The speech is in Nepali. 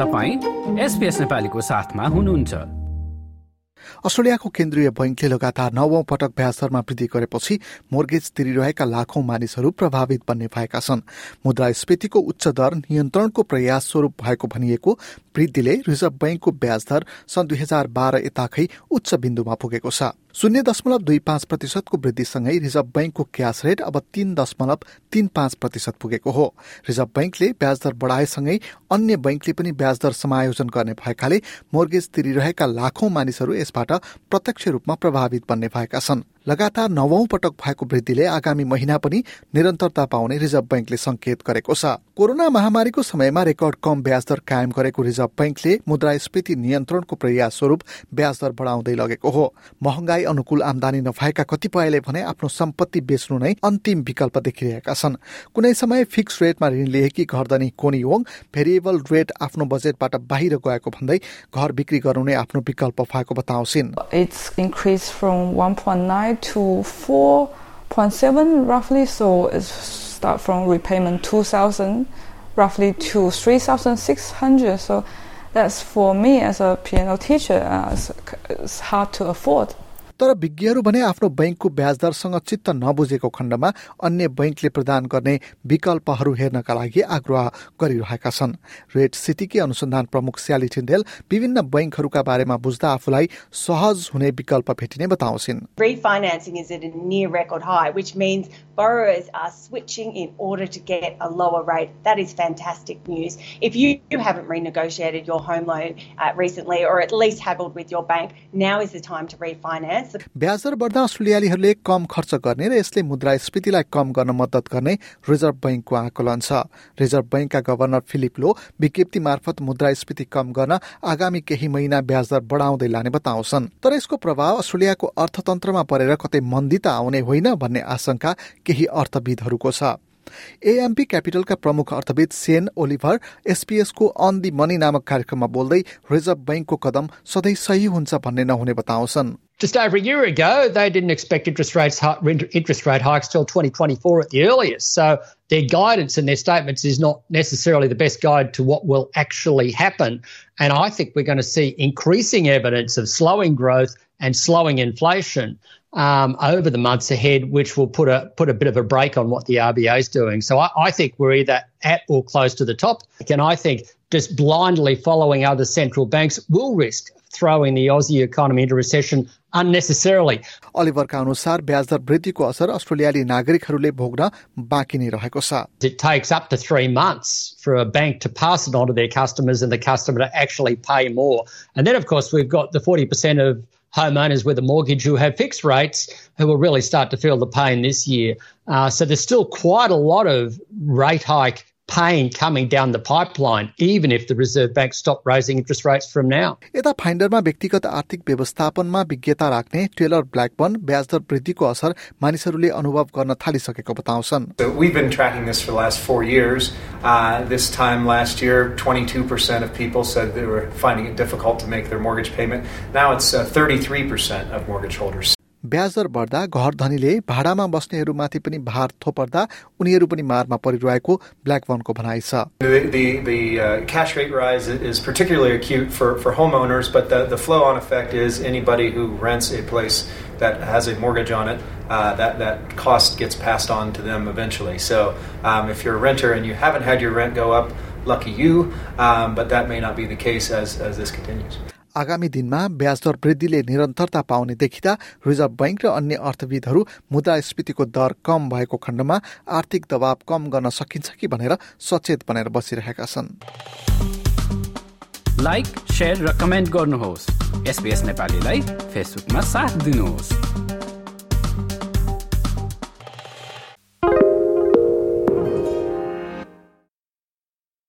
तपाईँ एसपिएस नेपालीको साथमा हुनुहुन्छ। अस्ट्रेलियाको केन्द्रीय बैंकले लगातार नवौं पटक ब्याज दरमा वृद्धि गरेपछि मोर्गेज तिरिरहेका लाखौं मानिसहरू प्रभावित बन्ने भएका छन्। मुद्रास्फीतिको उच्च दर नियन्त्रणको प्रयास स्वरूप भएको भनिएको वृद्धिले रिजर्भ बैंकको ब्याज दर सन् दुई हजार बाह्र यताकै उच्च बिन्दुमा पुगेको छ। शून्य दशमलव दुई पाँच प्रतिशतको वृद्धिसँगै रिजर्भ बैंकको क्यास रेट अब तीन दशमलव तीन पाँच प्रतिशत पुगेको हो। रिजर्भ बैंकले ब्याज दर बढाएसँगै अन्य बैंकले पनि ब्याज दर समायोजन गर्ने भएकाले मोर्गेज तिरिरहेका लाखौं मानिसहरू यसबाट प्रत्यक्ष रूपमा प्रभावित बन्ने भएका छन्। लगातार नवौं पटक भएको वृद्धिले आगामी महिना पनि निरन्तरता पाउने रिजर्भ बैंकले संकेत गरेको छ। कोरोना महामारीको समयमा रेकर्ड कम ब्याज दर कायम गरेको रिजर्भ बैंकले मुद्रास्फीति नियन्त्रणको प्रयास स्वरूप ब्याज दर बढाउँदै लगेको हो। महँगाई अनुकूल आमदानी नभएका कतिपयले भने आफ्नो सम्पत्ति बेच्नु नै अन्तिम विकल्प देखिरहेका छन्। कुनै समय फिक्स रेटमा ऋण लिएकी घरधनी कोनी ओङ भेरिएबल रेट आफ्नो बजेटबाट बाहिर गएको भन्दै घर बिक्री गर्नु नै आफ्नो विकल्प भएको बताउँछिन्। To 4.7 roughly. So it's start from repayment 2,000 roughly to 3,600. So that's for me as a piano teacher, uh, it's, it's hard to afford. तर विज्ञहरू भने आफ्नो बैंकको ब्याजदरसँग चित्त नबुझेको खण्डमा अन्य बैंकले प्रदान गर्ने विकल्पहरू हेर्नका लागि आग्रह गरिरहेका छन् रेड सिटीकी अनुसन्धान प्रमुख स्याली टिन्डेल विभिन्न बैंकहरूका बारेमा बुझ्दा आफूलाई सहज हुने विकल्प भेटिने बताउँछिन् borrowers are switching in order to get a lower rate. That is fantastic news. If you, you haven't renegotiated your home loan uh, recently or at least haggled with your bank, now is the time to refinance. ब्याजदर बढ्दा अस्ट्रेलियालीहरूले कम खर्च गर्ने र यसले मुद्रास्फीतिलाई कम गर्न मद्दत गर्ने रिजर्भ बैंकको आकलन छ। रिजर्भ बैंकका गभर्नर फिलिप लो विज्ञप्ति मार्फत मुद्रास्फीति कम गर्न आगामी केही महिना ब्याजदर बढाउँदै लाने बताउँछन्। तर यसको प्रभाव अस्ट्रेलियाको अर्थतन्त्रमा परेर कतै मन्दिता आउने होइन भन्ने आशंका केही अर्थविदहरूको छ। एएमपी क्यापिटलका प्रमुख अर्थविद Shane Oliver एसपीएसको on the money नामक कार्यक्रममा बोल्दै रिजर्भ बैंकको कदम सधैँ सही हुन्छ भन्ने नहुने बताउँछन् Just over a year ago, they didn't expect interest rates interest rate hikes till 2024 at the earliest. So their guidance and their statements is not necessarily the best guide to what will actually happen. And I think we're going to see increasing evidence of slowing growth and slowing inflation um, over the months ahead, which will put a put a bit of a break on what the RBA is doing. So I, I think we're either at or close to the top. And I think just blindly following other central banks will risk throwing the Aussie economy into recession unnecessarily. अलिभरका अनुसार ब्याजदर वृद्धिको असर अस्ट्रेलियाली नागरिकहरूले भोग्न बाँकी नै रहेको छ. It takes up to three months for a bank to pass it on to their customers and the customer to actually pay more. And then, of course, we've got the 40% of homeowners with a mortgage who have fixed rates who will really start to feel the pain this year. Uh, so there's still quite a lot of rate hike pain coming down the pipeline, even if the Reserve Bank stopped raising interest rates from now. यता फाइन्डरमा व्यक्तिगत आर्थिक व्यवस्थापनमा विज्ञता राख्ने टेलर ब्ल्याकबर्न ब्याजदर वृद्धिको असर मानिसहरूले अनुभव गर्न थालिसकेको बताउँछन् So we've been tracking this for the last four years. Uh, this time last year, 22% of people said they were finding it difficult to make their mortgage payment. Now it's uh, 33% of mortgage holders. ब्याजदर बढ्दा घर धनीले भाडामा बस्नेहरूमाथि पनि भार थोपर्दा उनीहरू पनि मारमा परिरहेको ब्ल्याक वनको भनाइ छ The, uh, cash rate rise is particularly acute for, for homeowners, but the, the flow on effect is anybody who rents a place that has a mortgage on it, uh, that, that cost gets passed on to them eventually. So um, if you're a renter and you haven't had your rent go up, lucky you, um, but that may not be the case as, as this continues. आगामी दिनमा ब्याजदर वृद्धिले निरन्तरता पाउने देखिँदा रिजर्भ बैंक र अन्य अर्थविदहरू मुद्रास्फीतिको दर कम भएको खण्डमा आर्थिक दबाव कम गर्न सकिन्छ कि भनेर सचेत बनेर बसिरहेका छन्। लाइक र कमेन्ट गर्नुहोस्। नेपालीलाई फेसबुकमा साथ दिनुहोस्।